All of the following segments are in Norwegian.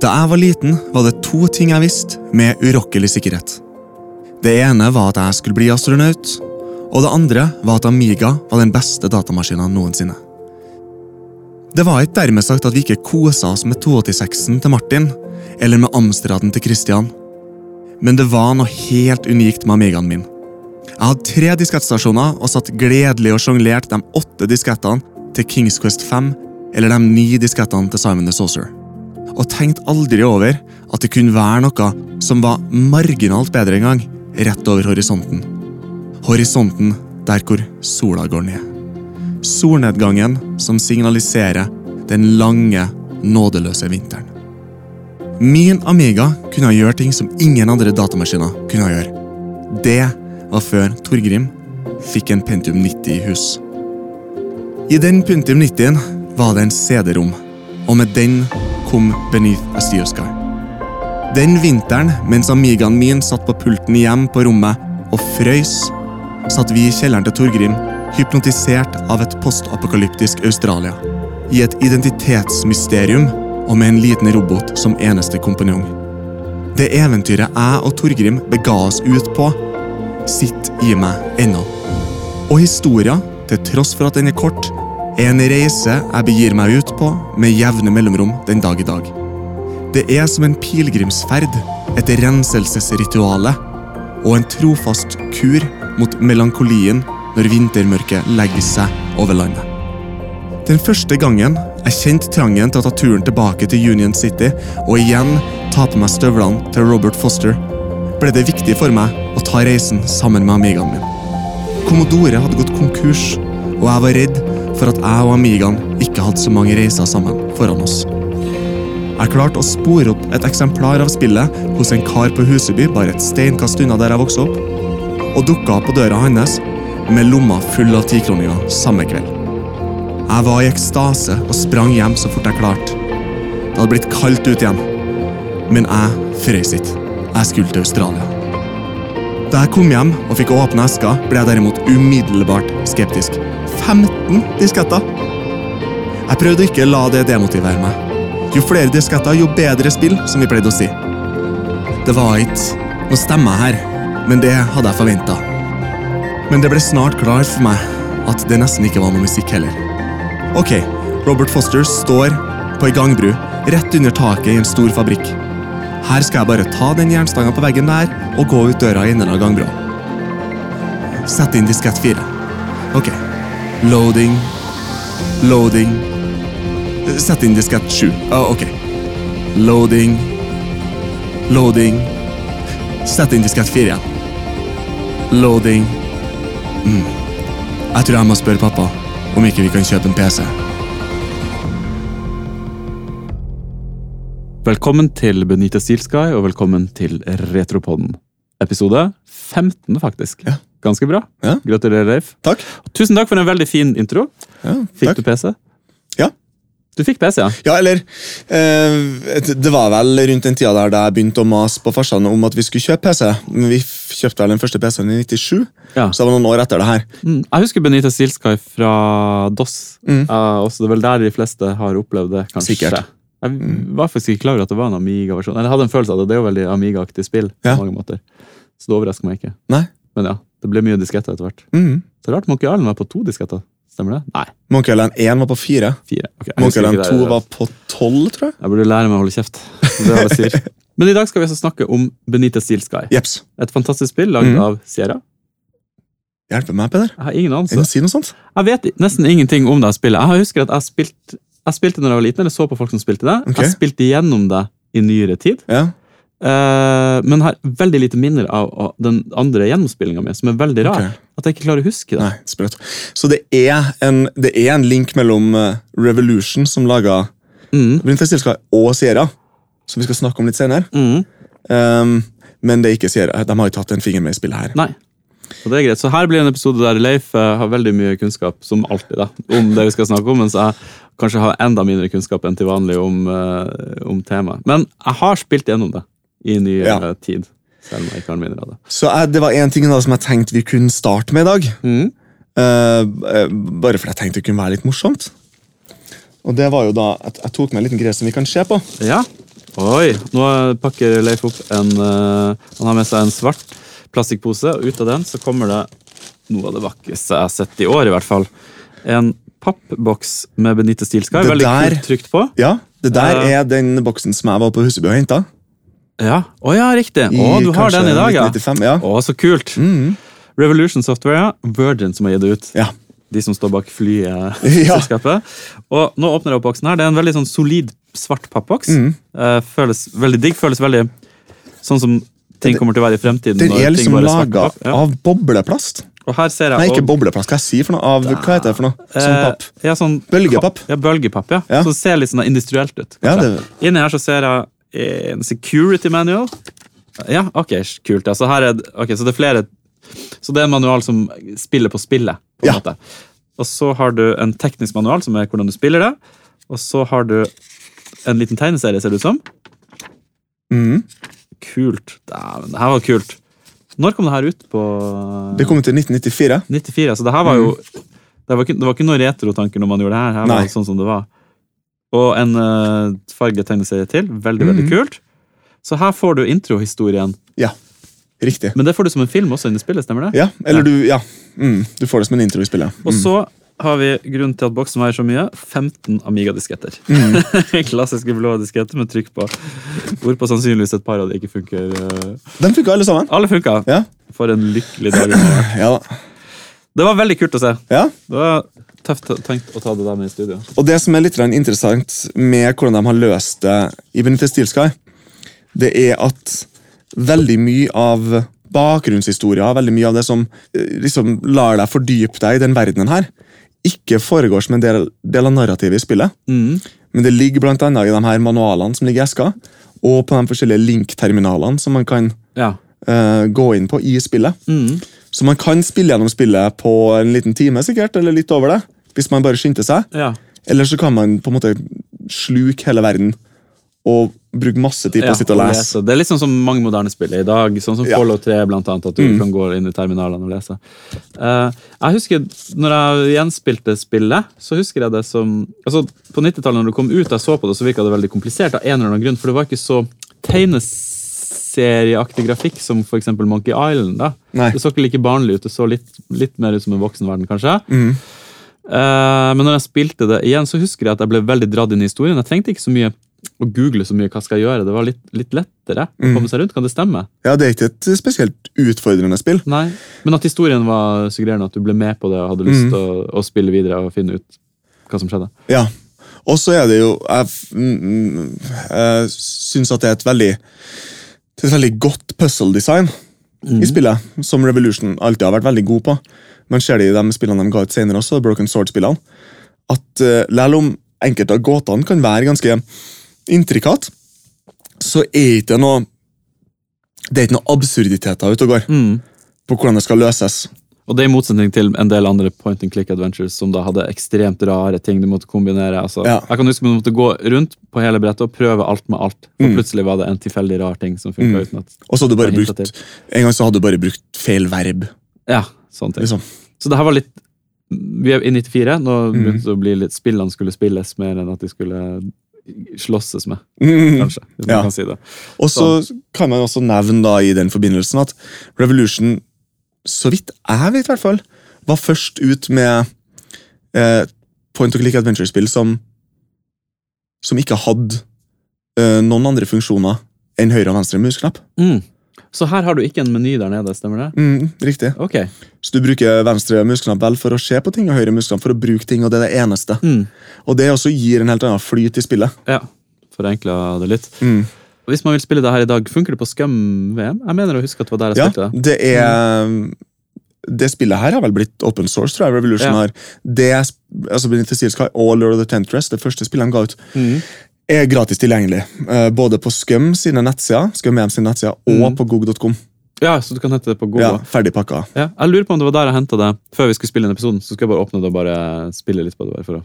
Da jeg var liten, var det to ting jeg visste med urokkelig sikkerhet. Det ene var at jeg skulle bli astronaut, og det andre var at Amiga var den beste datamaskinen noensinne. Det var ikke dermed sagt at vi ikke kosa oss med 286-en til Martin, eller med Amstraden til Christian. Men det var noe helt unikt med Amigaen min. Jeg hadde tre diskettstasjoner og satt gledelig og sjonglerte de åtte diskettene til Kings Quest 5 eller de ni diskettene til Simon the Saucer. Og tenkte aldri over at det kunne være noe som var marginalt bedre en gang, rett over horisonten. Horisonten der hvor sola går ned. Solnedgangen som signaliserer den lange, nådeløse vinteren. Min Amiga kunne gjøre ting som ingen andre datamaskiner kunne gjøre. Det var før Torgrim fikk en Pentium 90 i hus. I den Pentium 90-en var det en CD-rom, og med den kom Beneath a Steel Sky. Den vinteren, mens Amigaen min satt på pulten hjem på rommet og frøys, satt vi i kjelleren til Torgrim, hypnotisert av et postapokalyptisk Australia. I et identitetsmysterium og med en liten robot som eneste kompanjong. Det eventyret jeg og Torgrim bega oss ut på, sitter i meg ennå. Og historia, til tross for at den er kort, en reise jeg begir meg ut på med jevne mellomrom den dag i dag. Det er som en pilegrimsferd, et renselsesrituale og en trofast kur mot melankolien når vintermørket legger seg over landet. Den første gangen jeg kjente trangen til å ta turen tilbake til Union City og igjen ta på meg støvlene til Robert Foster, ble det viktig for meg å ta reisen sammen med Amigaen min. Commodore hadde gått konkurs, og jeg var redd for at jeg og Amigaen ikke hadde så mange reiser sammen foran oss. Jeg klarte å spore opp et eksemplar av spillet hos en kar på Huseby bare et steinkast unna der jeg vokste opp, og dukka på døra hans med lomma full av tikroninger samme kveld. Jeg var i ekstase og sprang hjem så fort jeg klarte. Det hadde blitt kaldt ute igjen, men jeg frøs ikke. Jeg skulle til Australia. Da jeg kom hjem og fikk åpne eska, ble jeg derimot umiddelbart skeptisk. 15 disketter! Jeg prøvde ikke å la det demotivere meg. Jo flere disketter, jo bedre spill, som vi pleide å si. Det var ikke noe stemmer her, men det hadde jeg forventa. Men det ble snart klart for meg at det nesten ikke var noe musikk heller. Ok, Robert Foster står på ei gangbru rett under taket i en stor fabrikk. Her skal jeg bare ta den jernstanga på veggen der og gå ut døra i enden av gangbrua. Sett inn diskett fire. Ok. Loading. Loading. Sett inn diskett sju. Ah, ok. Loading. Loading. Sett inn diskett fire igjen. Loading. Mm. Jeg tror jeg må spørre pappa om ikke vi kan kjøpe en PC. Velkommen til Benita Steelsky, og velkommen til Retropodden. Episode 15, faktisk. Ja. Ganske bra. Ja. Gratulerer, Leif. Takk. Og tusen takk for en veldig fin intro. Ja, Fikk takk. du PC? Ja. Du fikk PC, ja? Ja, eller eh, Det var vel rundt den tida der da jeg begynte å mase på farsan om at vi skulle kjøpe PC. Vi kjøpte vel den første PC-en i 97, Ja. så det var noen år etter det her. Mm. Jeg husker Benita Steelsky fra DOS. Mm. Eh, også det er vel der de fleste har opplevd det, kanskje. Sikkert. Jeg var faktisk ikke klar over at det var en Amiga-versjon. Jeg hadde en følelse av det. Det er jo veldig Amiga-aktig spill. Ja. på mange måter. Så det overrasker meg ikke. Nei. Men ja, det ble mye disketter etter hvert. Mm. Så rart Monkey Island var på to disketter. Stemmer det? Nei, Monkey Island 1 var på fire. fire. Ok, Monkey Island 2 var på 12, tror jeg. Jeg burde lære meg å holde kjeft. Det er jeg sier. Men i dag skal vi altså snakke om Benita Steel Sky. Jeps. Et fantastisk spill lagd mm. av Sierra. Hjelpe meg, Peder. Jeg har ingen anelse. si noe sånt? Jeg vet nesten ingenting om det spillet. Jeg husker at jeg spilte jeg spilte når jeg var liten, eller så på folk som spilte det. Okay. Jeg spilte gjennom det i nyere tid. Ja. Uh, men har veldig lite minner av, av den andre gjennomspillinga mi, som er veldig rar. Okay. At jeg ikke klarer å huske det. Nei. Så det er en, det er en link mellom eh, Revolution, som laga Mm, og Sierra, som vi skal snakke om litt senere. mm, Um, men det er ikke Sierra. De har jo tatt en finger med i spillet her. nei. Så det er greit. Så her blir en episode der Leif eh, har veldig mye kunnskap, som alltid, da, om det vi skal snakke om, mens jeg kanskje har enda mindre kunnskap enn til vanlig om, eh, om temaet. Men jeg har spilt gjennom det i nyere Ja. tid, selv om jeg ikke har minner av det. Så jeg, det var én ting da som jeg tenkte vi kunne starte med i dag. Mm. Eh, eh, bare fordi jeg tenkte det kunne være litt morsomt. Og det var jo da at jeg tok med en liten greie som vi kan se på. Ja, Oi, nå pakker Leif opp en uh, Han har med seg en svart plastikkpose, og ut av den så kommer det noe av det vakreste jeg har sett i år, i hvert fall. En pappboks med Benite Steel Sky. Veldig der- kult trykt på. Ja, det der uh, er den boksen som jeg var på Huseby og henta. Ja, Å ja, riktig. Å, du har den i dag, ja. 1995, ja. Å, så kult. Mm. Revolution Software, ja. Virgin som har gitt det ut. ja. De som står bak Ja. flyselskapet. Og nå åpner jeg opp boksen her. Det er en veldig sånn solid svart pappboks. Mm. Uh, føles veldig digg. Føles veldig sånn som ting kommer til å være i fremtiden. Den er liksom laga. Ja. av bobleplast. Og her ser jeg Nei, ikke og- bobleplast. Hva jeg sier for noe? Av, hva heter det for noe? Sånn papp. Ja, sånn Bølgepapp. Ja, bølgepapp, ja. Ja. Så det ser litt sånn industrielt ut. Ja, det, Inni her så ser jeg en security manual. Ja, ok, kult. Ja. Så, her er, okay, så det er flere Så det er en manual som spiller på spillet. på en Ja. måte. Og så har du en teknisk manual, som er hvordan du spiller det. Og så har du en liten tegneserie, ser det ut som. mm. Kult. Dæven, det her var kult. Når kom det her ut? På det kom ut i 1994. 94, så det her var jo Det var ikke, det var ikke noe retrotanker når man gjorde det her. her var det sånn som det var. Og en uh, fargetegneserie til. Veldig, veldig Mhm. kult. Så her får du introhistorien. Ja, riktig. Men det får du som en film også inni spillet, stemmer det? Ja, eller du Ja. Mm. Du får det som en intro i spillet. Og Mm. så har vi grunnen til at boksen veier så mye. 15 Amiga-disketter. Mm. Klassiske blå disketter med trykk på. Hvorpå sannsynligvis et par av de ikke funker. eh. De funka alle sammen. Alle funka. Ja. For en lykkelig dag. ja da. Det var veldig kult å se. Ja. Det var tøft tenkt å ta det der med i studio. Og det som er litt interessant med hvordan de har løst det i Benitez Steel Sky, det er at veldig mye av bakgrunnshistoria, veldig mye av det som eh, liksom lar deg fordype deg i den verdenen her, ikke foregår som en del, del av narrativet i spillet. Mm. Men det ligger blant annet i de her manualene som ligger i eska, og på de forskjellige link-terminalene som man kan Ja. uh, gå inn på i spillet. Mm. Så man kan spille gjennom spillet på en liten time, sikkert, eller litt over det, hvis man bare skynder seg. ja. Eller så kan man på en måte sluke hele verden og bruke masse tid på å sitte og lese. Det er litt sånn som mange moderne spill i dag. Sånn som. Fallout 3, blant annet, at du Mm. kan gå inn i terminalene og lese. Uh, jeg husker, når jeg gjenspilte spillet, så husker jeg det som altså På 90-tallet, når det kom ut, jeg så på det, så virka det veldig komplisert av en eller annen grunn, for det var ikke så tegneserieaktig grafikk som f.eks. Monkey Island. da. Nei. Det så ikke like barnlig ut, det så litt, litt mer ut som en voksenverden, kanskje. Mm. Eh, men når jeg spilte det igjen, så husker jeg at jeg ble veldig dratt inn i historien. Jeg trengte ikke så mye å google så mye hva skal jeg gjøre. Det var litt, litt lettere å Mm. komme seg rundt. Kan det stemme? Ja, det er ikke et spesielt utfordrende spill. Nei. Men at historien var suggererende, at du ble med på det og hadde lyst Mm. til å, å spille videre og finne ut hva som skjedde. Ja. Og så er det jo Jeg, mm, mm, jeg syns at det er et veldig det er et veldig godt puzzle design Mm. i spillet, som Revolution alltid har vært veldig god på. Man ser det i de spillene de ga ut senere også, Broken Sword-spillene. At uh, selv om enkelte av gåtene kan være ganske intrikat, så er ikke noe det er ikke noe absurditeter ute og går Mm. på hvordan det skal løses. Og det er i motsetning til en del andre point and click adventures som da hadde ekstremt rare ting du måtte kombinere. Altså, Ja. Jeg kan huske man måtte gå rundt på hele brettet og prøve alt med alt. Og Mm. plutselig var det en tilfeldig rar ting som funka Mm. uten at Og så hadde du bare brukt, til. En gang så hadde du bare brukt feil verb. Ja, sånne ting. liksom. Så det her var litt Vi er i 94. Nå Mm. begynte det å bli litt spillene skulle spilles mer enn at de skulle slåsses med, Mm. kanskje. Man Ja. kan si. Og så kan man også nevne da i den forbindelsen at Revolution, så vidt jeg vet i hvert fall, var først ut med eh, point and click adventure-spill som, som ikke hadde eh, noen andre funksjoner enn høyre og venstre musknapp. Mm. Så her har du ikke en meny der nede, stemmer det? Mm, riktig. Ok. Så du bruker venstre musknapp vel for å se på ting, og høyre musknapp for å bruke ting, og det er det eneste. Mm. Og det også gir en helt annen flyt i spillet. Ja, forenkla det litt. Mm. Hvis man vil spille det her i dag, funker det på Scum-VM? Jeg mener å huske at det var der jeg Ja, spilte det. er Det spillet her har vel blitt open source, tror jeg. Revolution Ja. har. Det, altså Benito Steel Sky og Lord of the Tentress, det første spillet han ga ut, Mm. Er gratis tilgjengelig. eh, Både på Skum sine nettsider, Skum EM sine nettsider og Mm. på gog.com. Ja, så du kan hente det på Google. Ja, Ja. ferdig pakka. Jeg lurer på om det var der jeg henta det før vi skulle spille inn episoden. Så skulle jeg bare åpne det og bare spille litt på det. bare for å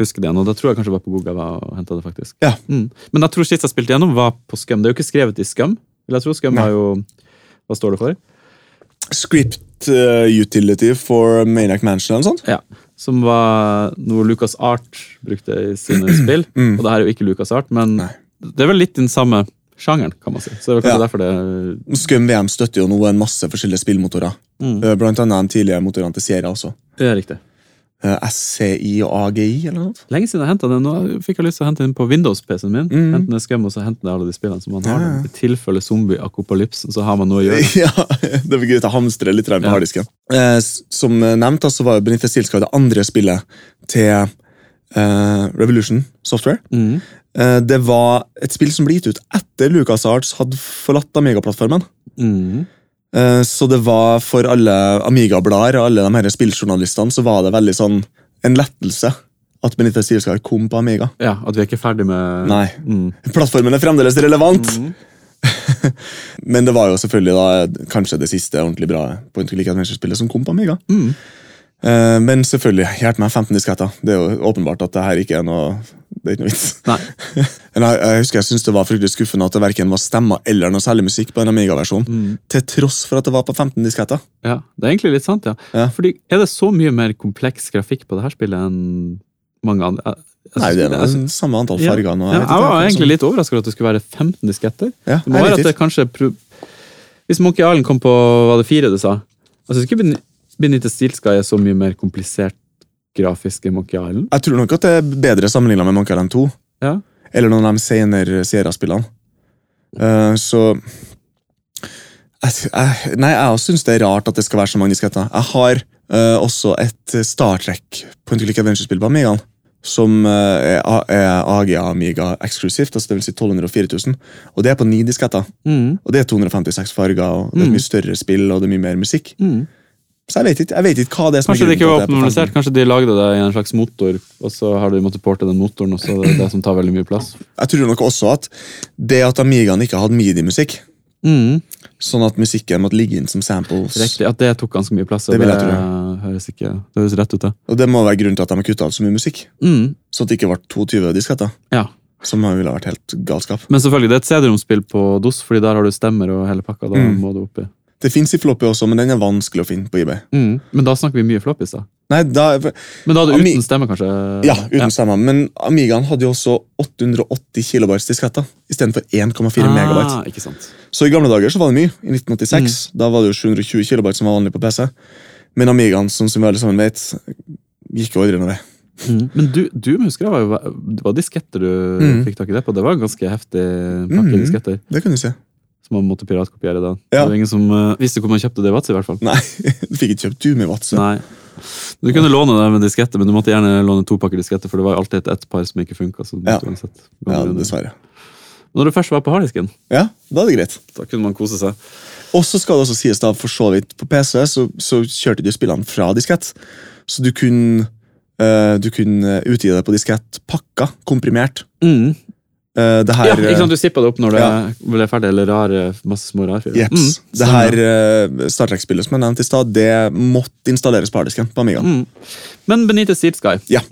huske det igjen. Og da tror jeg kanskje det var på Google jeg var og hentet det, faktisk. Ja. Mm. Men jeg tror sist jeg spilte gjennom, var på Skum. Det er jo ikke skrevet i Skum. Eller jeg tror Skum var har jo Hva står det for? Script uh, utility for Maniac Mansion eller noe sånt. Ja. Som var noe Lucas Art brukte i sine spill. Mm. Og det her er jo ikke Lucas Art, men Nei. det er vel litt den samme sjangeren, kan man si. Så det kanskje Ja. derfor det Scum VM støtter jo nå en masse forskjellige spillmotorer. Mm. Eh, Blant annet de tidligere motorene til Sierra også. Det er riktig. Eh, SCI og AGI eller noe. Lenge siden jeg hentet den. Nå fikk jeg lyst til å hente den på Windows-PC-en min. Mm. Ned Scum og så hente ned alle de spillene som man har. Ja. I tilfelle zombie-akopalypsen, så har man noe å gjøre. Ja, det blir greit å hamstre litt på Ja. harddisken. Eh, som nevnt, så var Benita Stilska det andre spillet til eh, Revolution Software. Mm. Eh, det var et spill som ble gitt ut etter LucasArts hadde forlatt Amiga-plattformen. Mm. Eh, så det var for alle Amiga-blader og alle de her spilljournalistene så var det veldig sånn en lettelse at Benita Stilska kom på Amiga. Ja, at vi er ikke ferdig med Nei. Mm. Plattformen er fremdeles relevant! Mm. Men det var jo selvfølgelig da kanskje det siste ordentlig bra point click adventure-spillet som kom på Amiga. Mm. Eh, men selvfølgelig, hjelp meg 15 disketter. Det er jo åpenbart at det her ikke er noe det er ikke noe vits. Nei. Men jeg, jeg husker jeg syntes det var fryktelig skuffende at det verken var stemmer eller noe særlig musikk på en Amiga-versjon. Mm. Til tross for at det var på 15 disketter. Ja, det er egentlig litt sant, ja. Ja. Fordi Er det så mye mer kompleks grafikk på det her spillet enn mange andre? Jeg- jeg Nei, det er jeg vel samme antall Ja. farger. nå, Ja, vet jeg ikke, var er egentlig sånn- litt overraska over at det skulle være 15 disketter. ja, Det må være at det kanskje Hvis Monkey Island kom på var det fire du sa Jeg syns ikke Ben- Benita Stilska er så mye mer komplisert grafisk enn Monkey Island. Jeg tror nok at det er bedre sammenligna med Monkey Island 2. Ja. Eller noen av de senere Sierra-spillene. Uh, så jeg, jeg, Nei, jeg syns det er rart at det skal være så mange disketter. Jeg har uh, også et Star Trek på en Click Adventure-spill på Amigaen. Som uh, er, er AGA Amiga eksklusivt, altså det vil si 1204 000. Og det er på ni disketter. Mm. Og det er 256 farger, og det er Mm. mye større spill, og det er mye mer musikk. Mm. Så jeg vet ikke, jeg vet ikke hva det er som Kanskje det er ikke var grunnen til det er på 15. kanskje de lagde det i en slags motor, og så har de måttet porte den motoren, og så er det det som tar veldig mye plass. Jeg tror nok også at det at Amigaen ikke hadde midi-musikk, Mm. sånn at musikken måtte ligge inn som samples Riktig, At det tok ganske mye plass. Det vil jeg tro. høres ikke Det høres rett ut, det. Og det må være grunnen til at de har kutta ut så mye musikk. Mm. Sånn at det ikke ble 22 disketter. Ja. Som ville vært helt galskap. Men selvfølgelig, det er et CD-romspill på DOS, fordi der har du stemmer og hele pakka. Da Mm. må du oppi. Det fins i floppy også, men den er vanskelig å finne på eBay. Mm. Men da snakker vi mye floppies, da. Nei, da, Men da er det Ami- uten stemme, kanskje? Ja, uten stemme. Men Amigaen hadde jo også 880 kilobytes disketter istedenfor 1,4 megabyte. Ah, ikke sant. Så i gamle dager så var det mye. I 1986 da var det jo 720 kilobyte som var vanlig på PC. Men Amigaen, som, som vi alle sammen vet, gikk jo aldri noe vei. Mm. Men du, du husker jeg var Det var disketter du Mm. fikk tak i det på. Det var ganske heftig pakke Mm. disketter Det kan du se. Man måtte piratkopiere. den. Ja. Det var ingen som uh, visste hvor man kjøpte det i Vadsø, i hvert fall. Nei, du fikk ikke kjøpt du med Vadsø. Nei. Du kunne låne det med disketter, men du måtte gjerne låne to pakker disketter, for det var alltid et ett par som ikke funka. Ja. Ja, dessverre. Når du først var på harddisken, Ja, da er det greit. da kunne man kose seg. Og så skal det også sies da, for så vidt på PC, så, så kjørte du spillene fra diskett. Så du kunne, uh, du kunne utgi det på diskett pakka, komprimert. Mm. Eh, det her ja, ikke sant, Du zippa det opp når det Ja. ble ferdig, eller rare, masse små rarfiler. Jeps. Mm, det her uh, Star Trek-spillet som jeg nevnte i stad, det måtte installeres på harddisken på Amiga. Mm. Men Benite Steel Sky, Ja.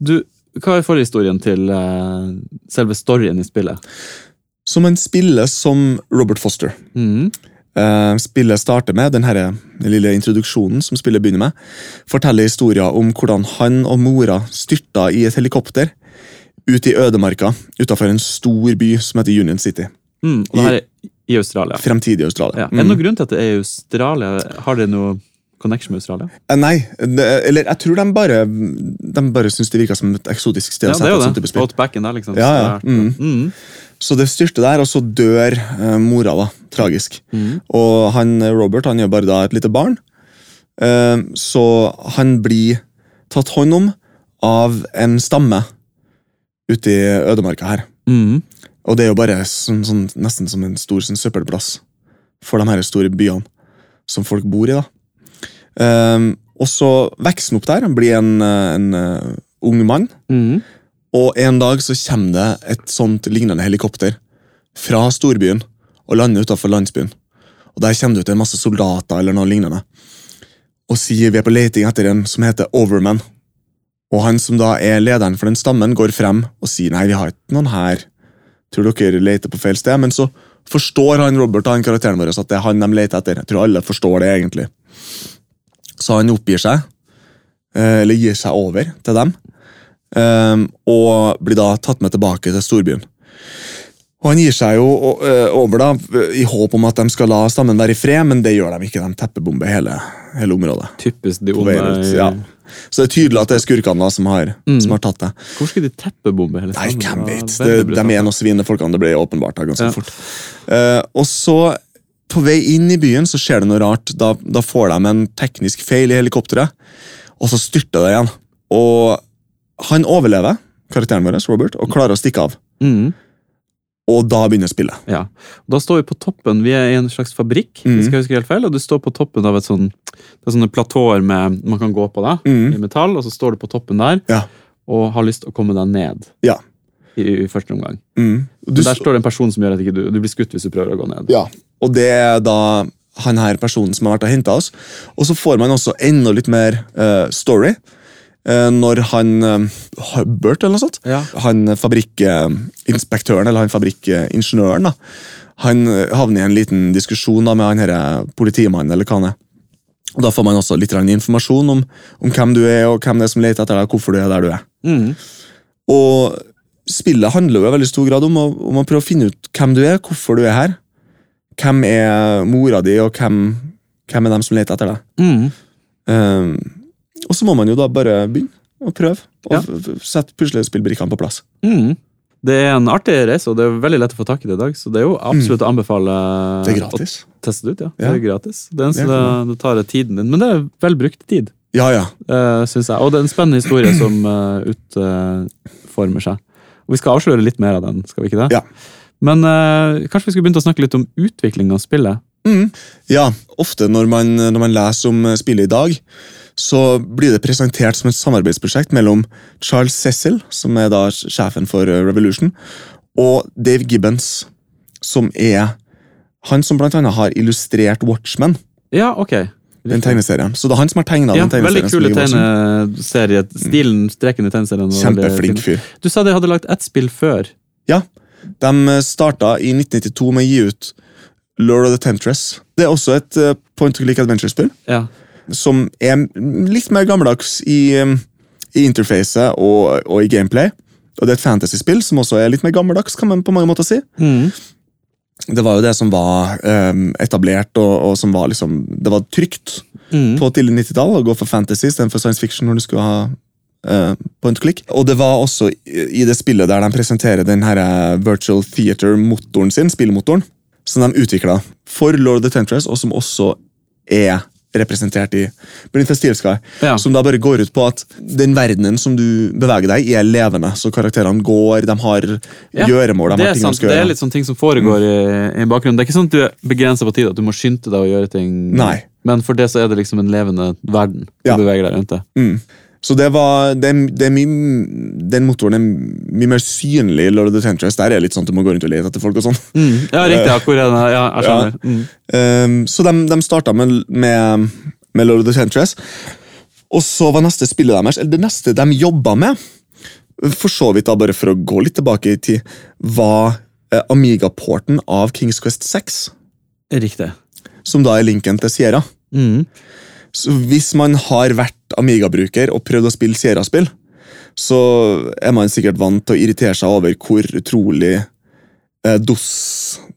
du, hva er forhistorien til uh, selve storyen i spillet? Som en spiller som Robert Foster. Mm. Uh, spillet starter med den lille introduksjonen som spillet begynner med. Forteller historier om hvordan han og mora styrta i et helikopter ut i ødemarka utenfor en stor by som heter Union City. Mm. Og det her er i Australia. Fremtidig Australia. Ja. Er det Mm. noen grunn til at det er i Australia? Har det noe connection med Australia? Eh, Nei, det, eller jeg tror de bare De bare syns det virka som et eksotisk sted Ja, det er jo det. spill. Outbacken der, liksom. Ja, ja. Mm. Mm. Så det styrter der, og så dør eh, mora, da. Tragisk. Mm. Og han, eh, Robert han gjør bare da et lite barn. Eh, så han blir tatt hånd om av en stamme ute i ødemarka her. Mm. Og det er jo bare sånn, sånn, nesten som en stor sånn, søppelplass for de her store byene som folk bor i. da. Um, og så vokser han opp der, han blir en, en uh, ung mann. Mm. Og en dag så kommer det et sånt lignende helikopter fra storbyen og lander utenfor landsbyen. Og Der kommer det ut en masse soldater eller noe lignende. Og sier vi er på leting etter en som heter Overman. Og han som da er lederen for den stammen, går frem og sier nei, vi har ikke noen her. Tror dere leter på feil sted? Men så forstår han Robert han karakteren vår at det er han de leter etter. Jeg tror alle forstår det, egentlig. Så han oppgir seg, eh, eller gir seg over til dem. Um, og blir da tatt med tilbake til storbyen. Og han gir seg jo over da, i håp om at de skal la stammen være i fred, men det gjør de ikke. De teppebomber hele, hele området. Typisk de onde ja. Så det er tydelig at det er skurkene da som har, som har tatt det. Hvor skulle de teppebombe hele Nei, stammen? hvem vet? Det, de er noen svinne folkene. Det ble åpenbart da, ganske Ja. fort. Uh, og så, på vei inn i byen, så skjer det noe rart. Da, da får de en teknisk feil i helikopteret, og så styrter det igjen. Og han overlever, karakteren vår, Robert, og klarer å stikke av. Mhm. Og da begynner spillet. Ja. Da står vi på toppen, vi er i en slags fabrikk, mm. hvis jeg husker helt feil, og du står på toppen av et sånn, det er sånne platåer med, man kan gå på da, mm. i metall, og så står du på toppen der, Ja. og har lyst til å komme deg ned Ja. i, i første omgang. Mm. Du, der står det en person som gjør at du, du blir skutt hvis du prøver å gå ned. ja. Og det er da han her personen som har vært og henta oss. Og så får man også enda litt mer uh, story. Eh, når han Hubbert, eller noe sånt, Ja. han fabrikkinspektøren, eller han fabrikkingeniøren, da, han eh, havner i en liten diskusjon da med han her politimannen, eller hva han er. Og Da får man også litt informasjon om, om hvem du er, og hvem det er som leter etter deg, og hvorfor du er der du er. Mm. Og spillet handler jo i veldig stor grad om å, om å prøve å finne ut hvem du er, hvorfor du er her. Hvem er mora di, og hvem, hvem er dem som leter etter deg. Mm. Um, og så må man jo da bare begynne å prøve, og Ja. sette puslespillbrikkene på plass. Mm. Det er en artig reise, og det er veldig lett å få tak i det i dag, så det er jo absolutt å anbefale Mm. Det er gratis. å teste det ut. ja. Ja. Det er gratis. Det eneste Det det, tar tiden din, men det er vel brukt tid. Ja, ja. uh, syns jeg. Og det er en spennende historie som uh, utformer seg. Og Vi skal avsløre litt mer av den, skal vi ikke det? Ja. Men uh, kanskje vi skulle begynt å snakke litt om utvikling av spillet? Mm. Ja, ofte når man, når man leser om eh, spillet i dag, så blir det presentert som et samarbeidsprosjekt mellom Charles Cecil, som er da sjefen for eh, Revolution, og Dave Gibbons, som er han som blant annet har illustrert Watchmen, Ja, ok. den tegneserien. Så det er han som har tegna Ja, den tegneserien. tegneserien. Veldig kule tegneserie. Stilen, streken i tegneserien. Kjempeflink fyr. Du sa de hadde lagt ett spill før. Ja, de starta i 1992 med å gi ut Lord of the Tentress. Det er også et eh, point and click adventure-spill. Ja. Som er litt mer gammeldags i, um, i interfacet og, og i gameplay. Og det er et fantasy-spill som også er litt mer gammeldags, kan man på mange måter si. Mm. Det var jo det som var um, etablert, og, og som var liksom Det var trygt mm. på tidlig 90-tall å gå for fantasy istedenfor science fiction når du skulle ha uh, point click. Og det var også i det spillet der de presenterer den her eh, virtual theater-motoren sin, spillmotoren, som de utvikla for Lord of the Tentress, og som også er representert i Beneath the Steel Sky. Ja. Som da bare går ut på at den verdenen som du beveger deg i, er levende. Så karakterene går, de har Ja, gjøremål. de Det er sant, gjøre. det er litt sånne ting som foregår i, i bakgrunnen. Det er ikke sånn at du er begrensa på tid, at du må skynde deg å gjøre ting. Nei. Men for det så er det liksom en levende verden du Ja. beveger deg rundt det. Mm. Så det var, det, det er mye, Den motoren er mye mer synlig i Lord of the Tentress. Der er det litt sånn at du må gå rundt og lete etter folk og sånn. Mm. Ja, riktig. Ja, er det? Ja, jeg skjønner. Mm. Um, så de, de starta med, med, med Lord of the Tentress. Og så var neste spillet deres, eller det neste de jobba med, for så vidt da bare for å gå litt tilbake i tid, var eh, Amiga-porten av Kings Quest 6. Riktig. Som da er linken til Sierra. Mm. Så hvis man har vært Amiga-bruker og prøvd å spille Sierra-spill, så er man sikkert vant til å irritere seg over hvor utrolig eh, dos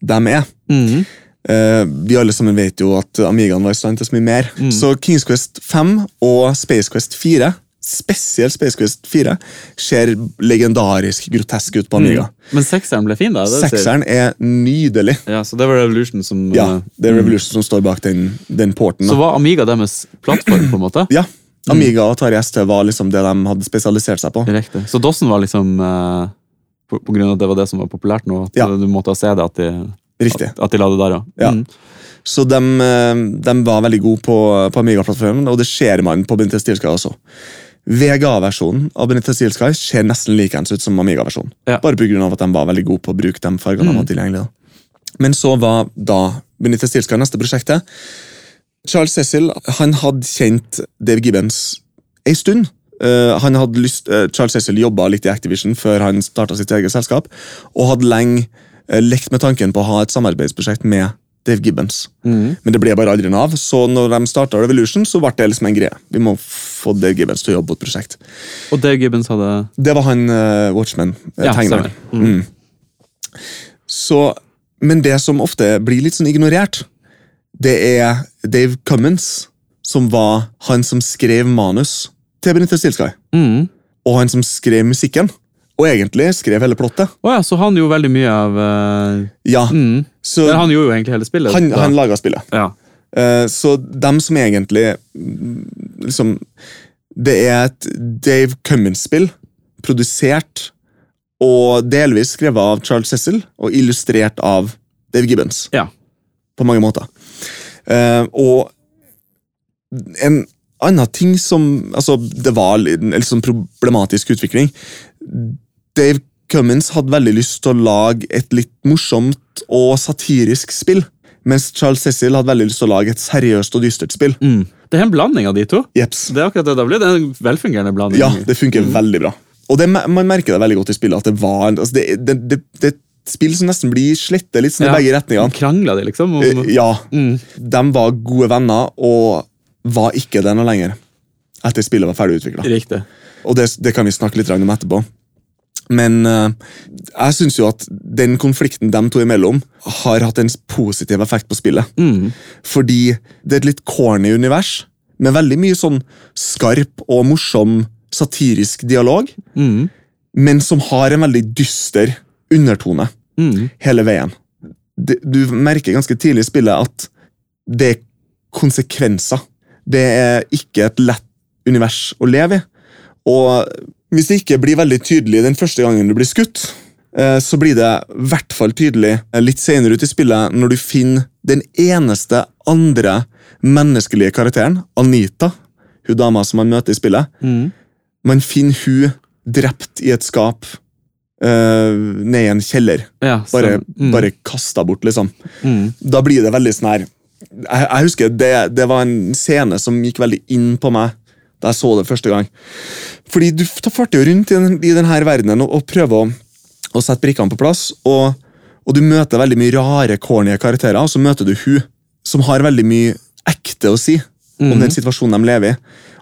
de er. Mm. Eh, vi alle sammen vet jo at Amigaen var i stand til så mye mer. Så Kings Quest 5 og Space Quest 4, spesielt Space Quest 4, ser legendarisk grotesk ut på Amiga. Men sekseren ble fin, da? Sekseren er nydelig. Ja, Så det var Revolution som Ja, Det er Revolution som står bak den, den porten. Så var Amiga deres plattform, på en måte? Ja, Amiga og Atari ST var liksom det de hadde spesialisert seg på. Direkte. Så Dossen var liksom eh, på, på grunn av at det var det som var populært nå? At Ja. du måtte ha det at de, Riktig. at, at de la det der? Ja. Så de, eh, de var veldig gode på, på Amiga-plattformen, og det ser man på Benitez Steel Sky også. VGA-versjonen av Benitez Steel Sky ser nesten likeens ut som Amiga-versjonen. Ja. Bare pga. at de var veldig gode på å bruke de fargene de hadde tilgjengelig. Da. Men så var da Benitez Steel Sky neste prosjektet. Charles Cecil han hadde kjent Dave Gibbons ei stund. Uh, han hadde lyst, uh, Charles Cecil jobba litt i Activision før han starta sitt eget selskap, og hadde lenge uh, lekt med tanken på å ha et samarbeidsprosjekt med Dave Gibbons. Men det ble bare aldri nav av, så når de starta Revolution, så ble det liksom en greie. Vi må få Dave Gibbons til å jobbe på et prosjekt. Og Dave Gibbons hadde Det var han Watchman, uh, Ja, Mm. Mm. Så, men det som ofte blir litt sånn ignorert, det er Dave Cummins, som var han som skrev manus til Benita Stilsky. Mm. og han som skrev musikken. Og egentlig skrev hele plottet. Oh ja, så han gjorde veldig mye av uh... Ja, mm. så Men han gjorde jo egentlig hele spillet. han, han laga spillet. ja. Uh, Så dem som egentlig mm, liksom Det er et Dave Cummins-spill, produsert og delvis skrevet av Charles Cecil og illustrert av Dave Gibbons. Ja. På mange måter. Eh, og en annen ting som Altså, det var en sånn problematisk utvikling. Dave Cummins hadde veldig lyst til å lage et litt morsomt og satirisk spill. Mens Charles Cecil hadde veldig lyst til å lage et seriøst og dystert spill. Mm. Det er en blanding av de to. Jeps. Det er akkurat det det blir. Det er en velfungerende blanding. Ja, det funker veldig bra. Og det, man merker det veldig godt i spillet. at Det var en- altså det, det, det, det et spill som nesten blir slettet litt sånn i Ja. begge retningene. Krangla de, liksom? Om, Eh, Ja, mm. De var gode venner og var ikke det noe lenger etter spillet var ferdig utvikla. Og det, det kan vi snakke litt om etterpå. Men uh, jeg syns jo at den konflikten dem to imellom har hatt en positiv effekt på spillet. Mm. Fordi det er et litt corny univers, med veldig mye sånn skarp og morsom satirisk dialog, Mm. men som har en veldig dyster undertone Mm. hele veien. Du merker ganske tidlig i spillet at det er konsekvenser. Det er ikke et lett univers å leve i. Og hvis det ikke blir veldig tydelig den første gangen du blir skutt, eh, så blir det i hvert fall tydelig eh, litt senere ut i spillet når du finner den eneste andre menneskelige karakteren, Anita, hun dama som man møter i spillet. Mm. Man finner hun drept i et skap eh, ned i en kjeller. Ja, Bare, stemmer. mm. bare kasta bort, liksom. mm. Da blir det veldig sånn her Jeg, jeg husker det, det var en scene som gikk veldig inn på meg da jeg så det første gang. Fordi du farter jo rundt i, den, i denne verdenen og, og prøver å, å sette brikkene på plass, og, og du møter veldig mye rare, corny karakterer, og så møter du hun som har veldig mye ekte å si om Mhm. den situasjonen de lever i.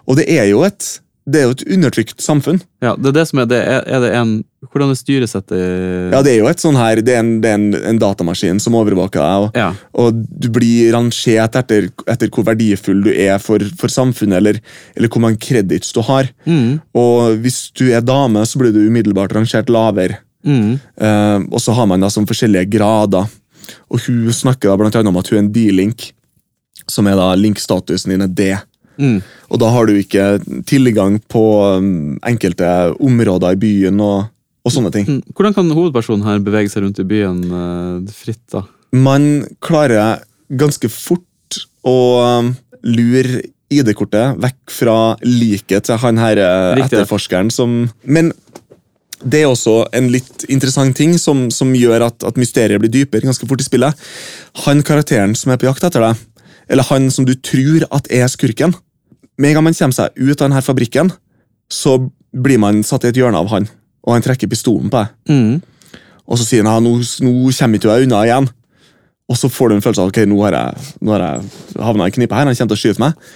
Og det er jo et, det er jo et undertrykt samfunn. Ja, det er det som er det. Er, det en Hvordan er styresettet Ja, det er jo et sånn her, det er en, det er en, en datamaskin som overvåker deg, og, Ja. og du blir rangert etter, etter hvor verdifull du er for, for samfunnet, eller, eller hvor mange credits du har. Mm. Og hvis du er dame, så blir du umiddelbart rangert lavere. Mm. Uh, og så har man da som forskjellige grader. Og hun snakker da blant annet om at hun er en D-link, som er da link-statusen din er D. Mm. Og da har du ikke tilgang på um, enkelte områder i byen og, og sånne ting. Mm. Hvordan kan hovedpersonen her bevege seg rundt i byen eh, fritt, da? Man klarer ganske fort å um, lure ID-kortet vekk fra liket til han her eh, etterforskeren som Men det er også en litt interessant ting som, som gjør at, at mysteriet blir dypere ganske fort i spillet. Han karakteren som er på jakt etter deg, eller han som du tror at er skurken Med en gang man kommer seg ut av denne fabrikken, så blir man satt i et hjørne av han, og han trekker pistolen på deg. Mm. Og så sier han ja, nå, nå kommer ikke jeg unna igjen. Og så får du en følelse av ok, nå har jeg, nå har jeg havna i knipa her, han kommer til å skyte meg.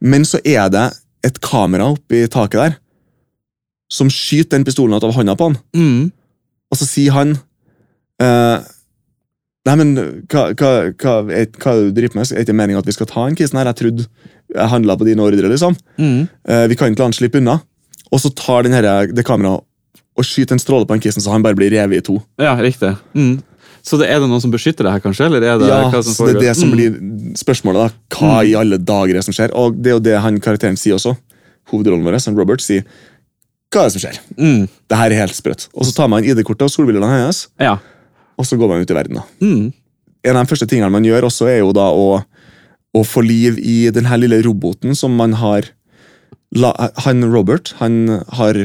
Men så er det et kamera oppi taket der som skyter den pistolen ut av hånda på han. Mm. Og så sier han eh, Nei, men hva, hva, hva, hva det du driver med? Er det ikke meningen at vi skal ta en kisen her? Jeg trodde handla på dine ordre, liksom. Mm. Eh, vi kan ikke la han slippe unna. Og så tar den her, det kameraet og skyter en stråle på en kissen, så han bare blir revet i to. Ja, riktig. Mm. Så det, er det noen som beskytter det her, kanskje? Eller er det Ja, hva som så det er det som Mm. blir spørsmålet. da. Hva i alle dager er det som skjer? Og det er jo det han karakteren sier også. Hovedrollen vår, som Robert, sier hva er det som skjer? Mm. Det her er helt sprøtt. Og så tar man ID-kortet og solbrillene hennes, Ja. og så går man ut i verden. da. Mm. En av de første tingene man gjør, også er jo da å, å få liv i den her lille roboten som man har Han Robert han har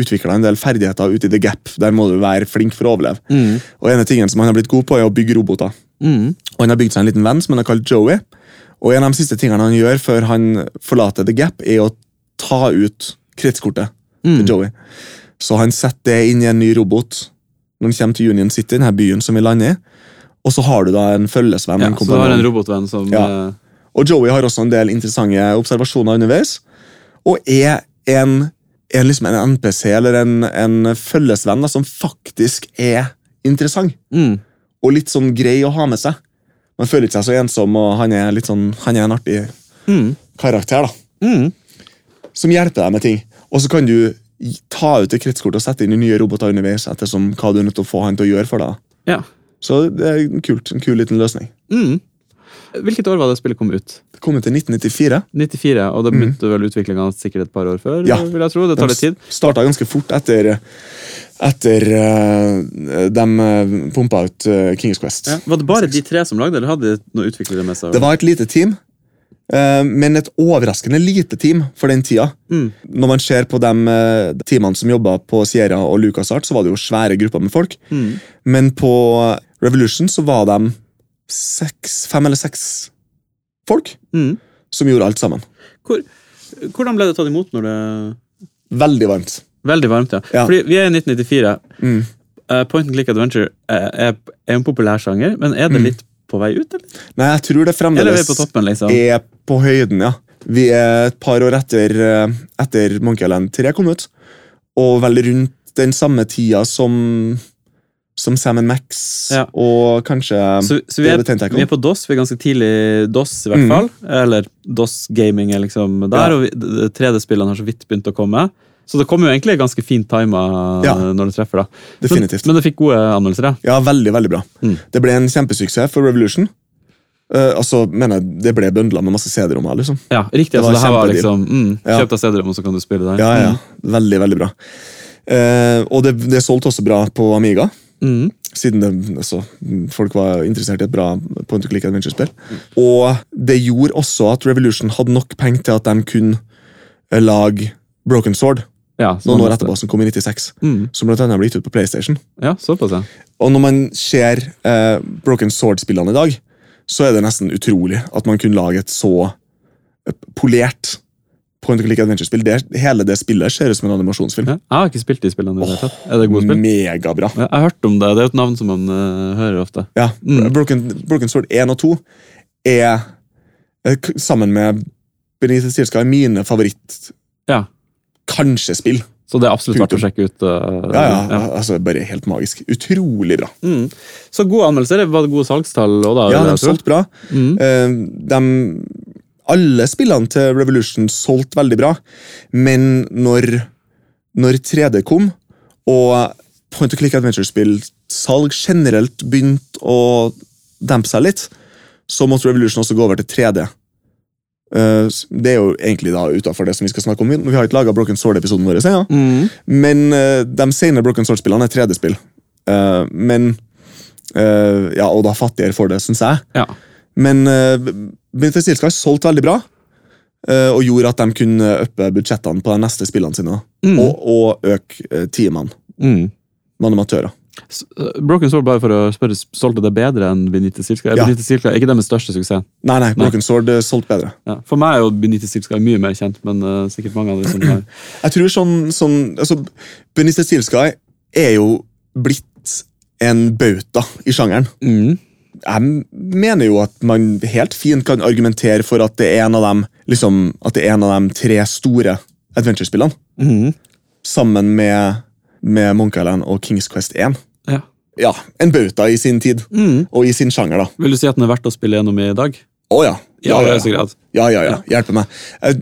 utvikla en del ferdigheter ute i The Gap. Der må du være flink for å overleve. Mm. Og en av tingene som han har blitt god på, er å bygge roboter. Mm. Og han har bygd seg en liten venn som han har kalt Joey. Og en av de siste tingene han gjør før han forlater The Gap, er å ta ut kretskortet Mm. til Joey. Så han setter det inn i en ny robot når han kommer til Union City, denne byen som vi lander i. Og så har du da en følgesvenn. Ja, så du har en robotvenn som Ja. eh, Og Joey har også en del interessante observasjoner underveis. Og er en, er liksom en NPC eller en, en følgesvenn da, som faktisk er interessant. mm. og litt sånn grei å ha med seg. Man føler ikke seg så ensom, og han er, litt sånn, han er en artig Mm. karakter. da. Mm. som hjelper deg med ting. Og så kan du ta ut et kretskort og sette inn i nye roboter underveis ettersom hva du er nødt til å få han til å gjøre for deg. Ja. Så det er kult, en kul liten løsning. Mm. Hvilket år var det spillet kom ut? Det kom ut i 1994. 94, og det begynte vel utviklinga sikkert et par år før? Mm. Ja. vil jeg tro. Det tar litt tid. starta ganske fort etter etter uh, de eh, pumpa ut uh, Kings Quest. Ja. Var det bare de tre som lagde, eller hadde de noen utviklere med seg? Det var et lite team, Uh, men et overraskende lite team for den tida. Mm. Når man ser på de uh, teamene som jobba på Sierra og LucasArt, så var det jo svære grupper med folk. Mm. Men på Revolution så var de seks, fem eller seks folk Mm. som gjorde alt sammen. Hvor, hvordan ble det tatt imot når det Veldig varmt. Veldig varmt, ja. Ja. Fordi vi er i 1994. Mm. Eh, Point and click adventure er, er er en populær sjanger, men er det Mm. litt på vei ut, eller? Nei, jeg tror det Eller fremdeles på toppen, liksom? er på høyden, ja. Vi er et par år etter, eh, etter Monkey Island 3 kom ut, og vel rundt den samme tida som som Sam Max Ja. og kanskje Så, så vi, er, vi er på DOS, vi er ganske tidlig DOS i hvert Mm. fall. Eller DOS gaming er liksom der, Ja. og vi- de- de 3D-spillene har så vidt begynt å komme. Så det kommer jo egentlig ganske fint tima Ja. når det treffer. da. Definitivt. Men, men det fikk gode anmeldelser, ja. Ja, veldig, veldig bra. Mm. Det ble en kjempesuksess for Revolution. Uh, altså, mener jeg, Det ble bøndla med masse CD-rommer. liksom. Ja, riktig. Det altså det her var liksom mm, Kjøp deg CD-rom, så kan du spille der. Ja, ja. Veldig, veldig bra. Uh, og det, det solgte også bra på Amiga, Mm. siden det, altså, folk var interessert i et bra point and click adventure-spill. Og det gjorde også at Revolution hadde nok penger til at de kunne eh, lage Broken Sword Ja, noen år etterpå, som kom i 96. Mm. Som blant annet ble gitt ut på PlayStation. Ja, såpass, ja. Og når man ser eh, Broken Sword-spillene i dag, så er det nesten utrolig at man kunne lage et så eh, polert point and click adventure-spill. Hele det spillet ser ut som en animasjonsfilm. ja. Jeg har ikke spilt de spillene. tatt. Er det gode spill? Megabra. Ja, Jeg har hørt om det. Det er et navn som man uh, hører ofte. Ja, Mm. Broken, Broken Sword 1 og 2 er, eh, sammen med Benito Stilska, mine favoritt Ja. kanskje spill. Så det er absolutt verdt å sjekke ut. Uh, Ja, ja, altså Bare helt magisk. Utrolig bra. Mm. Så gode anmeldelser. Var det gode salgstall da? Ja, de solgte bra. Mm. Uh, de, alle spillene til Revolution solgte veldig bra, men når, når 3D kom, og point of click adventure-spill-salg generelt begynte å dempe seg litt, så måtte Revolution også gå over til 3D. Eh, det er jo egentlig da utenfor det som vi skal snakke om. Vi vi har ikke laga Broken Sword-episoden vår, ja. Mm. men uh, de senere Broken Sword-spillene er 3D-spill. Eh, men eh, Ja, og da fattigere for det, syns jeg. Ja. Men Stilska har solgt veldig bra, eh, og gjorde at de kunne uppe budsjettene på de neste spillene sine. Mm. Og, og øke uh, teamene Mm. med animatører. S- eh, Broken Sword, bare for å spørre, solgte det bedre enn Benitez Silka? Er Ja. Benito Silka ikke deres største suksess? Nei, nei, Broken Sword uh, solgte bedre. Ja. For meg er jo Benitez Silka mye mer kjent, men uh, sikkert mange andre som har Jeg tror sånn, sånn altså, Benitez Stilska er jo blitt en bauta i sjangeren. mm. Jeg mener jo at man helt fint kan argumentere for at det er en av dem, liksom, at det er en av de tre store adventure-spillene. Mm. Sammen med, med Monkey Island og Kings Quest 1. Ja. Ja, En bauta i sin tid, Mm. og i sin sjanger, da. Vil du si at den er verdt å spille gjennom i dag? Å ja. I Ja, aller ja, ja. ja, ja, ja. Hjelpe meg. Eh,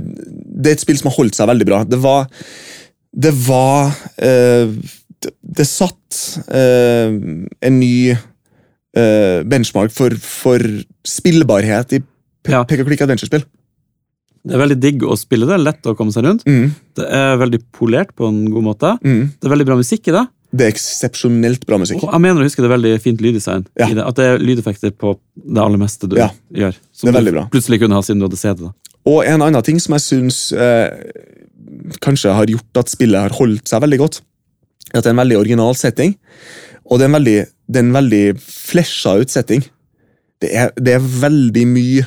Det er et spill som har holdt seg veldig bra. Det var Det var uh, det, det satt uh, en ny eh, benchmark for, for spillbarhet i Ja. pek og klikk adventure-spill. Det er veldig digg å spille det, lett å komme seg rundt. Mm, Det er veldig polert på en god måte. mm. Det er veldig bra musikk i det. Det er eksepsjonelt bra musikk. Og jeg mener å huske det er veldig fint lyddesign. Ja. i det. At det er lydeffekter på det aller meste du Ja. gjør. Det er du plutselig kunne ha siden du hadde CD. da. Og en annen ting som jeg syns eh, kanskje har gjort at spillet har holdt seg veldig godt, er at det er en veldig original setting, og det er en veldig, det er en veldig flesja utsetting. Det er, det er veldig mye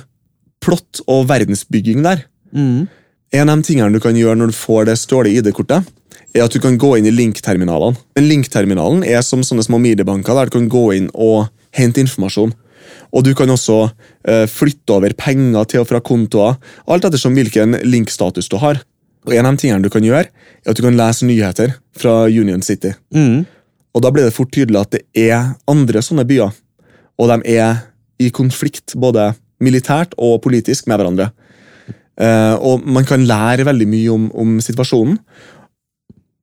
plott og verdensbygging der. Mm. En av de tingene du kan gjøre når du får det stålige ID-kortet, er at du kan gå inn i link-terminalene. Men link-terminalen er som sånne små midjebanker der du kan gå inn og hente informasjon. Og du kan også eh, flytte over penger til og fra kontoer, alt ettersom hvilken link-status du har. Og En av de tingene du kan gjøre, er at du kan lese nyheter fra Union City. Mm. Og Da blir det fort tydelig at det er andre sånne byer og de er i konflikt både militært og politisk med hverandre. Uh, og man kan lære veldig mye om, om situasjonen.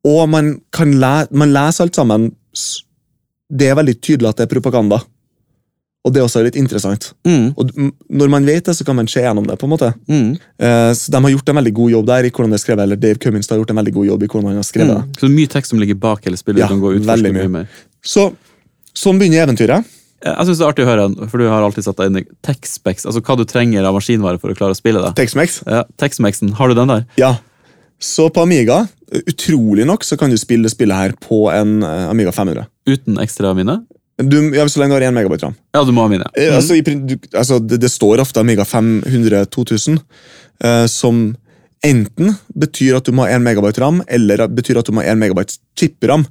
Og man kan lære, man leser alt sammen Det er veldig tydelig at det er propaganda. Og det er også litt interessant. Mm. Og når man vet det, så kan man se gjennom det. på en måte. Mm. Eh, så De har gjort en veldig god jobb der, i hvordan det er skrevet, eller Dave Cummins har gjort en veldig god jobb i hvordan han har skrevet det. Mm. Så det er mye tekst som ligger bak hele spillet. Ja, du kan gå ut veldig mye. mye mer. Så sånn begynner eventyret. Jeg synes det er artig å høre, for du har alltid satt deg inn i tech-specs, altså hva du trenger av maskinvare for å klare å spille det. Tex-Mex. Ja, Tex-Mexen, har du den der? Ja. Så på Amiga, utrolig nok, så kan du spille spillet her på en eh, Amiga 500. Uten ekstra minne? Du, ja, Så lenge du har 1 megabyte ram. Ja, du må ha mine. Mm. Altså, i, du, altså, det, det står ofte Amiga 500 2000, eh, som enten betyr at du må ha 1 megabyte ram, eller betyr at du må ha 1 megabyte chip-ram.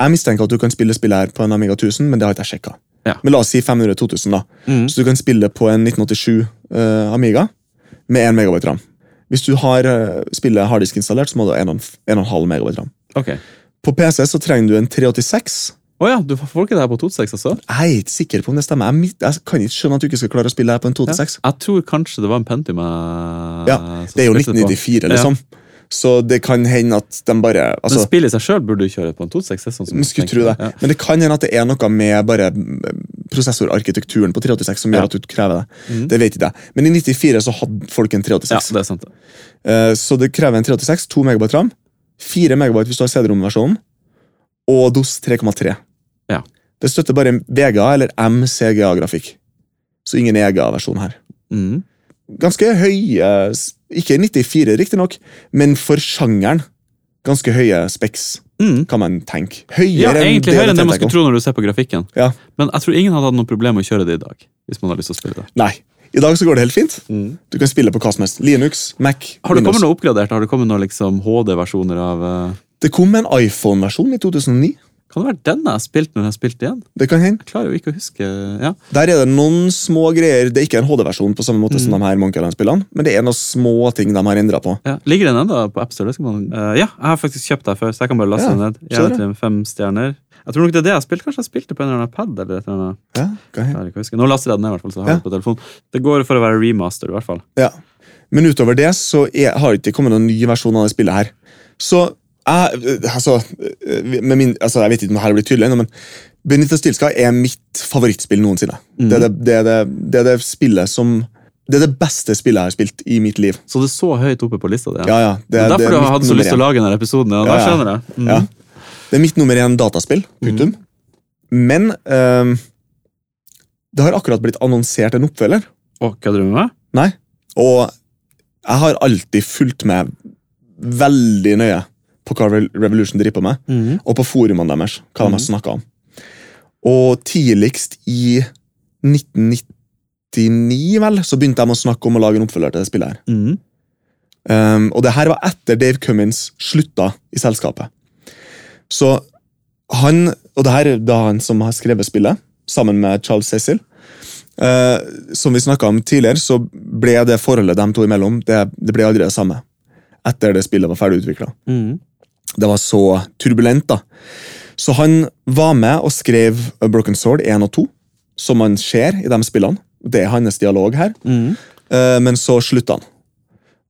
Jeg mistenker at du kan spille spillet her på en Amiga 1000, men det har ikke jeg sjekka. Ja. Men la oss si 500 2000, da. Mm. Så du kan spille på en 1987 eh, Amiga med 1 megabyte ram. Hvis du har uh, spillet harddisk installert, så må du ha 1,5 megabyte ram. Okay. På PC så trenger du en 386. Å ja, du får ikke det her på 2.6 også? Jeg er ikke sikker på om det stemmer. Jeg, jeg kan ikke skjønne at du ikke skal klare å spille det her på en 286. Jeg tror kanskje det var en Pentium Ja, Det er jo spilte på. 1994, liksom. Så det kan hende at de bare Men altså, spillet i seg sjøl burde du kjøre på en 2.6. det er Sånn skulle tro det. Ja. Men det kan hende at det er noe med bare mm, prosessorarkitekturen på 386 som Ja. gjør at du krever det. Mm. Det vet ikke jeg. Men i 94 så hadde folk en ja, det er sant. Eh, Så det krever en 386, 2 MB ram, 4 MB hvis du har CD-rom-versjonen, og DOS 3,3. Ja. Det støtter bare VGA eller MCGA-grafikk. Så ingen EGA-versjon her. Mm. Ganske høye Ikke 94, riktignok, men for sjangeren ganske høye specs, mm. kan man tenke. Høyere Ja, egentlig høyere enn det man skulle tro når du ser på grafikken. Ja. Men jeg tror ingen hadde hatt noe problem med å kjøre det i dag. Hvis man har lyst til å spille det. Nei. I dag så går det helt fint. Du kan spille på hva som helst. Linux, Mac, Har det Windows. kommet noe oppgradert? Har det kommet noen liksom HD-versjoner av uh... Det kom en iPhone-versjon i 2009. Kan det være den jeg har spilt når jeg har spilt igjen? Det kan hende. Jeg klarer jo ikke å huske ja. Der er det noen små greier. Det er ikke en HD-versjon på samme måte som Mm. de her Monkey Island-spillene, men det er noen små ting de har endra på. Ja. Ligger den ennå på AppStore? Man... Eh, ja, jeg har faktisk kjøpt den før, så jeg kan bare laste Ja, den ned. Jeg, det. til fem stjerner. Jeg tror nok det er det jeg har spilt. Kanskje jeg spilte på en eller annen pad? eller et eller annet. Ja, kan Jeg ikke. Nå laster jeg den ned, i hvert fall, så jeg har det på telefonen. Det går for å være remaster, i hvert fall. ja. Men utover det så er, har det ikke kommet noen ny versjon av det spillet her. Så jeg, altså, med min, altså, jeg vet ikke om det her blir tydelig men Benita Stilska er mitt favorittspill noensinne. Det, er det, det, er det, det er det spillet som Det er det beste spillet jeg har spilt i mitt liv. Så det er så høyt oppe på lista di? Ja, ja, det, er derfor du har hatt så lyst til å lage denne episoden? Ja, Ja, skjønner jeg. Mm. Ja. Det er mitt nummer én dataspill. Punktum. Men ehm, det har akkurat blitt annonsert en oppfølger. hva kødder du med? Nei. Og jeg har alltid fulgt med veldig nøye på hva Revolution driver på med, og på forumene deres, hva de har snakka om. Og tidligst i 1999, vel, så begynte de å snakke om å lage en oppfølger til det spillet. her. Mm. Um, og det her var etter Dave Cummins slutta i selskapet. Så han, og det her er da han som har skrevet spillet, sammen med Charles Cecil. Uh, som vi snakka om tidligere, så ble det forholdet dem to imellom det, det ble aldri det samme. Etter det spillet var ferdig utvikla. Mhm. Det var så turbulent, da. Så han var med og skrev A Broken Sword 1 og 2, som man ser i de spillene. Det er hans dialog her. Mhm. Eh, men så slutta han.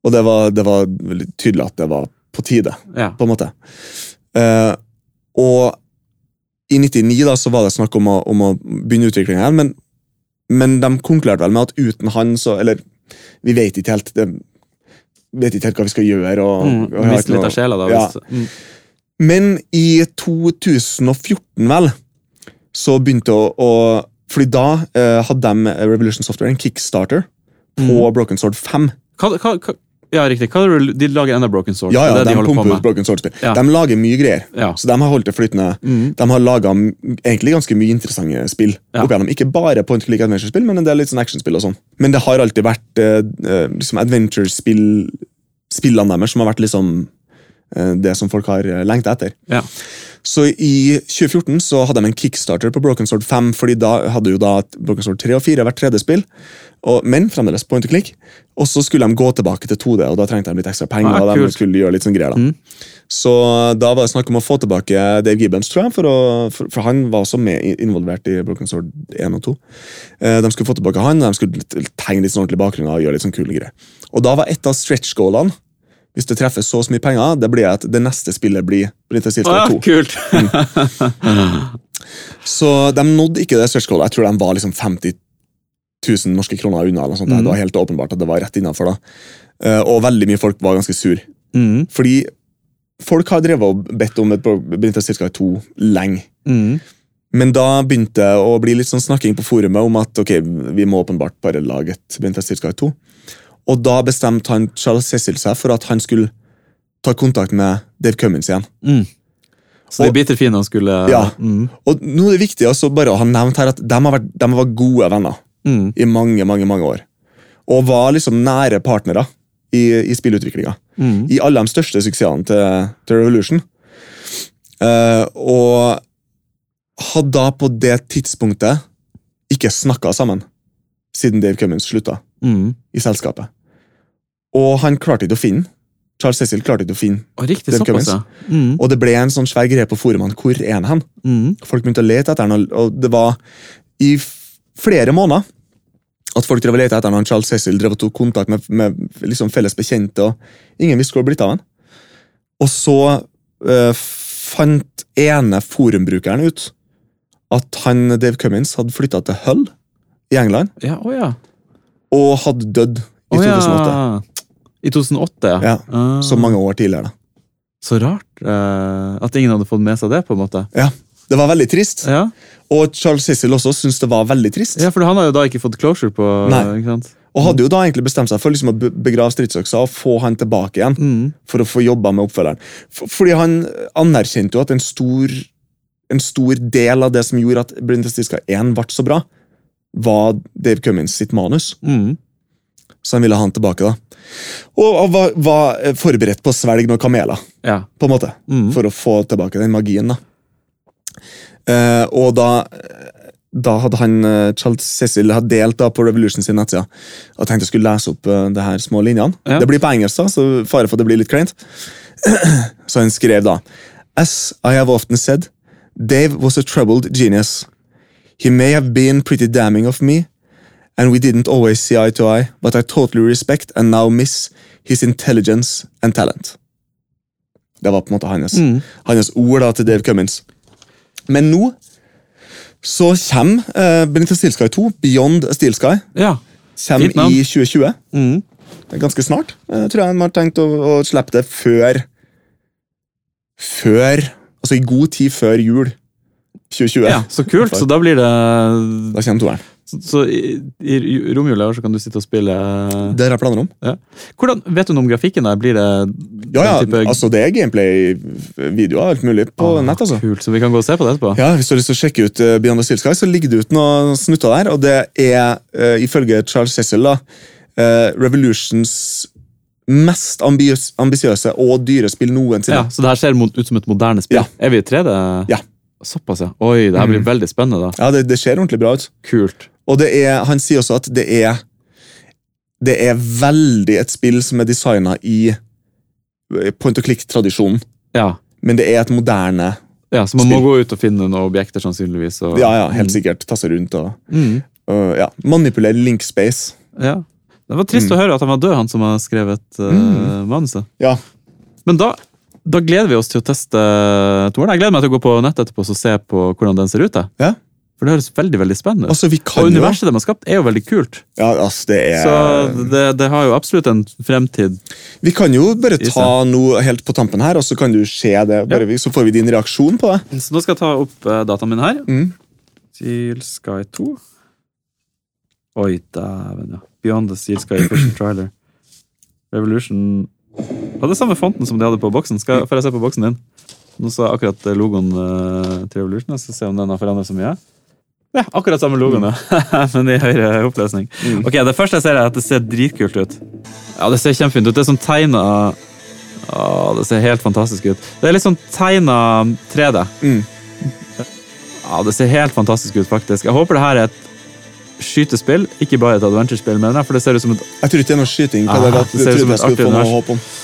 Og det var, det var tydelig at det var på tide, Ja. på en måte. Eh, og i 99 da, så var det snakk om å, om å begynne utviklinga igjen, men, men de konkluderte vel med at uten han så Eller vi vet ikke helt det, vet ikke helt hva vi skal gjøre. Og, Mm. og Miste litt av sjela, da. Ja. Mm. men i 2014, vel, så begynte å, å Fordi da eh, hadde de Revolution Software en kickstarter på Broken Sword 5. hva, hva, hva, ja, riktig. De lager enda Broken Sword. Ja, ja, det det de, de pumper ut. Broken Sword-spill. Ja. De lager mye greier, Ja. så de har holdt det flytende. Mm. De har laga egentlig ganske mye interessante spill. Ja. opp igjennom. Ikke bare point click adventure-spill, men en del litt sånn actionspill. og sånn. Men det har alltid vært eh, eh, liksom adventure-spill Spillene deres som har vært liksom eh, det som folk har uh, lengta etter. Ja. Så i 2014 så hadde de en kickstarter på Broken Sword 5, fordi da hadde jo da Broken Sword 3 og 4 vært 3D-spill, og- men fremdeles point and click. Og så skulle de gå tilbake til 2D, og da trengte de litt ekstra penger. Ah, og de skulle gjøre litt sånn greier da. Så da var det snakk om å få tilbake Dave Gibbons, tror jeg, for, å, for, for han var også med involvert i Broken Sword 1 og 2. Eh, De skulle få tilbake han, og de skulle tegne litt sånn ordentlig bakgrunn og gjøre litt sånn kule greier. Og da var et av stretch-goalene, hvis det treffer så mye penger, det blir at det neste spillet blir Å, ja, 2. kult! Så de nådde ikke det stretch-goalet. Jeg tror de var liksom 50 000 norske kroner unna. eller sånt. Mm. Det var helt åpenbart at det var rett innenfor da. Eh, Og veldig mye folk var ganske sur. Mm, Fordi folk har drevet og bedt om et Splinter Cell 2 lenge. mm. Men da begynte det å bli litt sånn snakking på forumet om at ok, vi må åpenbart bare lage et Splinter Cell 2. Og da bestemte han Charles Cecil seg for at han skulle ta kontakt med Dave Cummins igjen. Mm. Så de er biter fine han skulle Ja. Mm, Og nå er det viktig også bare å ha nevnt her at de, har vært, de var gode venner mm, i mange, mange mange år. Og var liksom nære partnere i, i spillutviklinga. mm. I alle de største suksessene til, til Revolution. Uh, og hadde da på det tidspunktet ikke snakka sammen siden Dave Cummins slutta Mm. i selskapet. Og han klarte ikke å finne. Charles Cecil klarte ikke å finne Og riktig Dave Cummins. Mm, Og det ble en sånn svær greie på forumene. Hvor er han mm. Folk begynte å lete etter han, og- det var i flere måneder at folk drev og lette etter han, Charles Cecil drev og tok kontakt med, med liksom felles bekjente, og ingen visste hvor det blitt av han. Og så øh, fant ene forumbrukeren ut at han, Dave Cummins hadde flytta til Hull i England, Ja, oh ja. Og hadde dødd i Å 2008. ja. I 2008, ja. Ja, Ah, Så mange år tidligere. da. Så rart eh, at ingen hadde fått med seg det, på en måte. Ja, Det var veldig trist. Ja, Og Charles Cecil også syntes det var veldig trist. ja for han har jo da ikke fått closure på Nei. Og hadde jo da egentlig bestemt seg for liksom å begrave stridsøksa og få han tilbake igjen. Mm. For å få jobba med oppfølgeren. For, fordi han anerkjente jo at en stor, en stor del av det som gjorde at Blindestiska 1 ble så bra, var Dave Cummins sitt manus. Mm. Så han ville ha han tilbake. da. Og, og var, var forberedt på å svelge noen kameler, Ja. på en måte. Mm. For å få tilbake den magien. da. Eh, og da da hadde han, eh, Charles Cecil hadde delt da på Revolution sin nettside og tenkte jeg skulle lese opp uh, det her små linjene. Ja. Det blir på engelsk, da, så fare for at det blir litt kleint. så han skrev da As I have often said, Dave was a troubled genius. He may have been pretty damning of me, and we didn't always see eye to eye, but I totally respect and now miss his intelligence and talent. Det var på en måte hans, Mm. hans ord da til Dave Cummins. Men nå så kommer uh, Benita Steel Sky 2, Beyond a Steel Sky, ja. kommer i 2020. Mm. Det er ganske snart. Jeg tror jeg de har tenkt å, å slippe det før Før Altså i god tid før jul 2020. ja, så kult. Så da blir det Da kommer toeren. Så, så i, i romjula så kan du sitte og spille Det har jeg planer om. Hvordan, Vet du noe om grafikken der? Blir det Ja, ja, type- altså Det er gameplay-videoer alt mulig på Ah, nett. altså. Kult, så vi kan gå og se på det etterpå? Ja, Hvis du har lyst til å sjekke ut uh, Beyond the Steel Sky, så ligger det ut noen snutter der. Og det er, uh, ifølge Charles Cecil, da, uh, Revolutions mest ambisiøse og dyre spill noensinne. Ja, Så det her ser ut som et moderne spill? Ja. Er vi i 3D? Ja. Såpass, ja. Oi, det her blir Mm. veldig spennende, da. Ja, det, det ser ordentlig bra ut. Kult. Og det er, han sier også at det er Det er veldig et spill som er designa i eh, point and click-tradisjonen. Ja. Men det er et moderne ja, Så man Spill. må gå ut og finne noen objekter, sannsynligvis. Og, Ja, ja, helt sikkert. Tasse rundt og, Mm. og ja, manipulere link space. Ja. Det var trist Mm. å høre at han var død, han som har skrevet uh, Mm. manuset. Ja. Men da, da gleder vi oss til å teste toeren. Jeg gleder meg til å gå på nettet etterpå og se på hvordan den ser ut. jeg. Ja. For det høres veldig veldig spennende ut. Altså, Og universet de har skapt, er jo veldig kult. ja, altså, det er, Så det, det har jo absolutt en fremtid. Vi kan jo bare ta noe helt på tampen her, og så kan du se det. Bare, ja. Så får vi din reaksjon på det. Så nå skal jeg ta opp uh, dataen min her. Mm. Steel Sky 2. Oi, dæven, ja. Beyond the Steel Sky First trailer. Revolution Hadde samme fonten som de hadde på boksen. Skal, får jeg se på boksen din? Nå så jeg akkurat logoen uh, til Revolution. Jeg skal se om den har forandret så mye. Ja, akkurat samme logoen, ja. men i høyere oppløsning. Mm. Ok, Det første jeg ser, er at det ser dritkult ut. Ja, Det ser kjempefint ut. Det er sånn tegna det ser helt fantastisk ut. Det er litt sånn tegna 3D. Mm. Ja, det ser helt fantastisk ut, faktisk. Jeg håper det her er et skytespill, ikke bare et adventure-spill, mener jeg, for det ser ut som et Jeg tror ikke det er noe skyting. på Ah, det, det ser ut som et artig univers.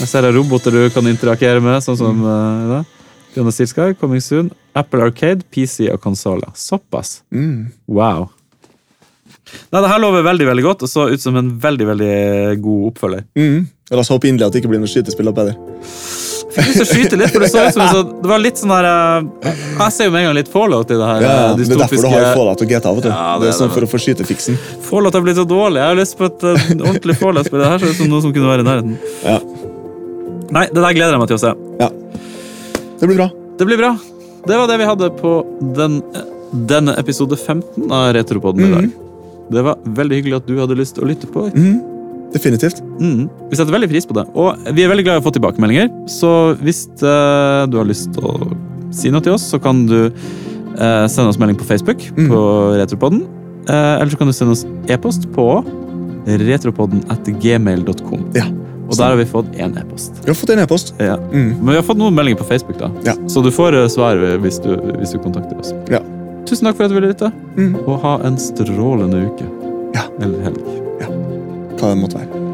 Jeg ser er roboter du kan interagere med, sånn som uh, det. Fiona Steel Sky, Coming Soon, Apple Arcade, PC og konsoller. Såpass. Mm. Wow. Nei, det her lover veldig veldig godt og så ut som en veldig veldig god oppfølger. Mm. La oss håpe inderlig at det ikke blir noe skytespill opp fikk lyst til å skyte litt, for det så ut som en sånn Det var litt sånn her eh, Jeg ser jo med en gang litt Fallout i det her. Ja, eh, det er derfor du har Fallout og GTA. vet du. Ja, det det er sånn for å få skytefiksen. Fallout har blitt så dårlig. Jeg har lyst på et eh, ordentlig Fallout-spill. Det her ser ut som noe som kunne være i nærheten. Ja. Nei, det der gleder jeg meg til å se. ja. Det blir bra. Det blir bra. Det var det vi hadde på den, denne episode 15 av Retropodden i dag. Det var veldig hyggelig at du hadde lyst til å lytte på. Mhm. Definitivt. Mm, vi setter veldig pris på det. Og vi er veldig glad i å få tilbakemeldinger. Så hvis uh, du har lyst til å si noe til oss, så kan du uh, sende oss melding på Facebook Mm. på Retropodden. Uh, eller så kan du sende oss e-post på retropodden at gmail.com. Ja. Og der har vi fått én e-post. Vi har fått en e-post. Ja. Mm. Men vi har fått noen meldinger på Facebook, da. Ja. så du får svar hvis du, hvis du kontakter oss. Ja. Tusen takk for at du ville lytte, Mm. og ha en strålende uke. Ja. Eller helg. Hva det måtte være.